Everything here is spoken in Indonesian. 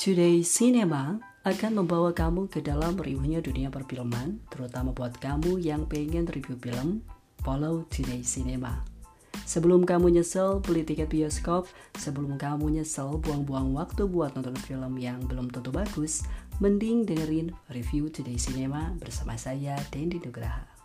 Today Cinema akan membawa kamu ke dalam riuhnya dunia perfilman, terutama buat kamu yang pengen review film, follow Today Cinema. Sebelum kamu nyesel beli tiket bioskop, sebelum kamu nyesel buang-buang waktu buat nonton film yang belum tentu bagus, mending dengerin review Today Cinema bersama saya, Dendi Nugraha.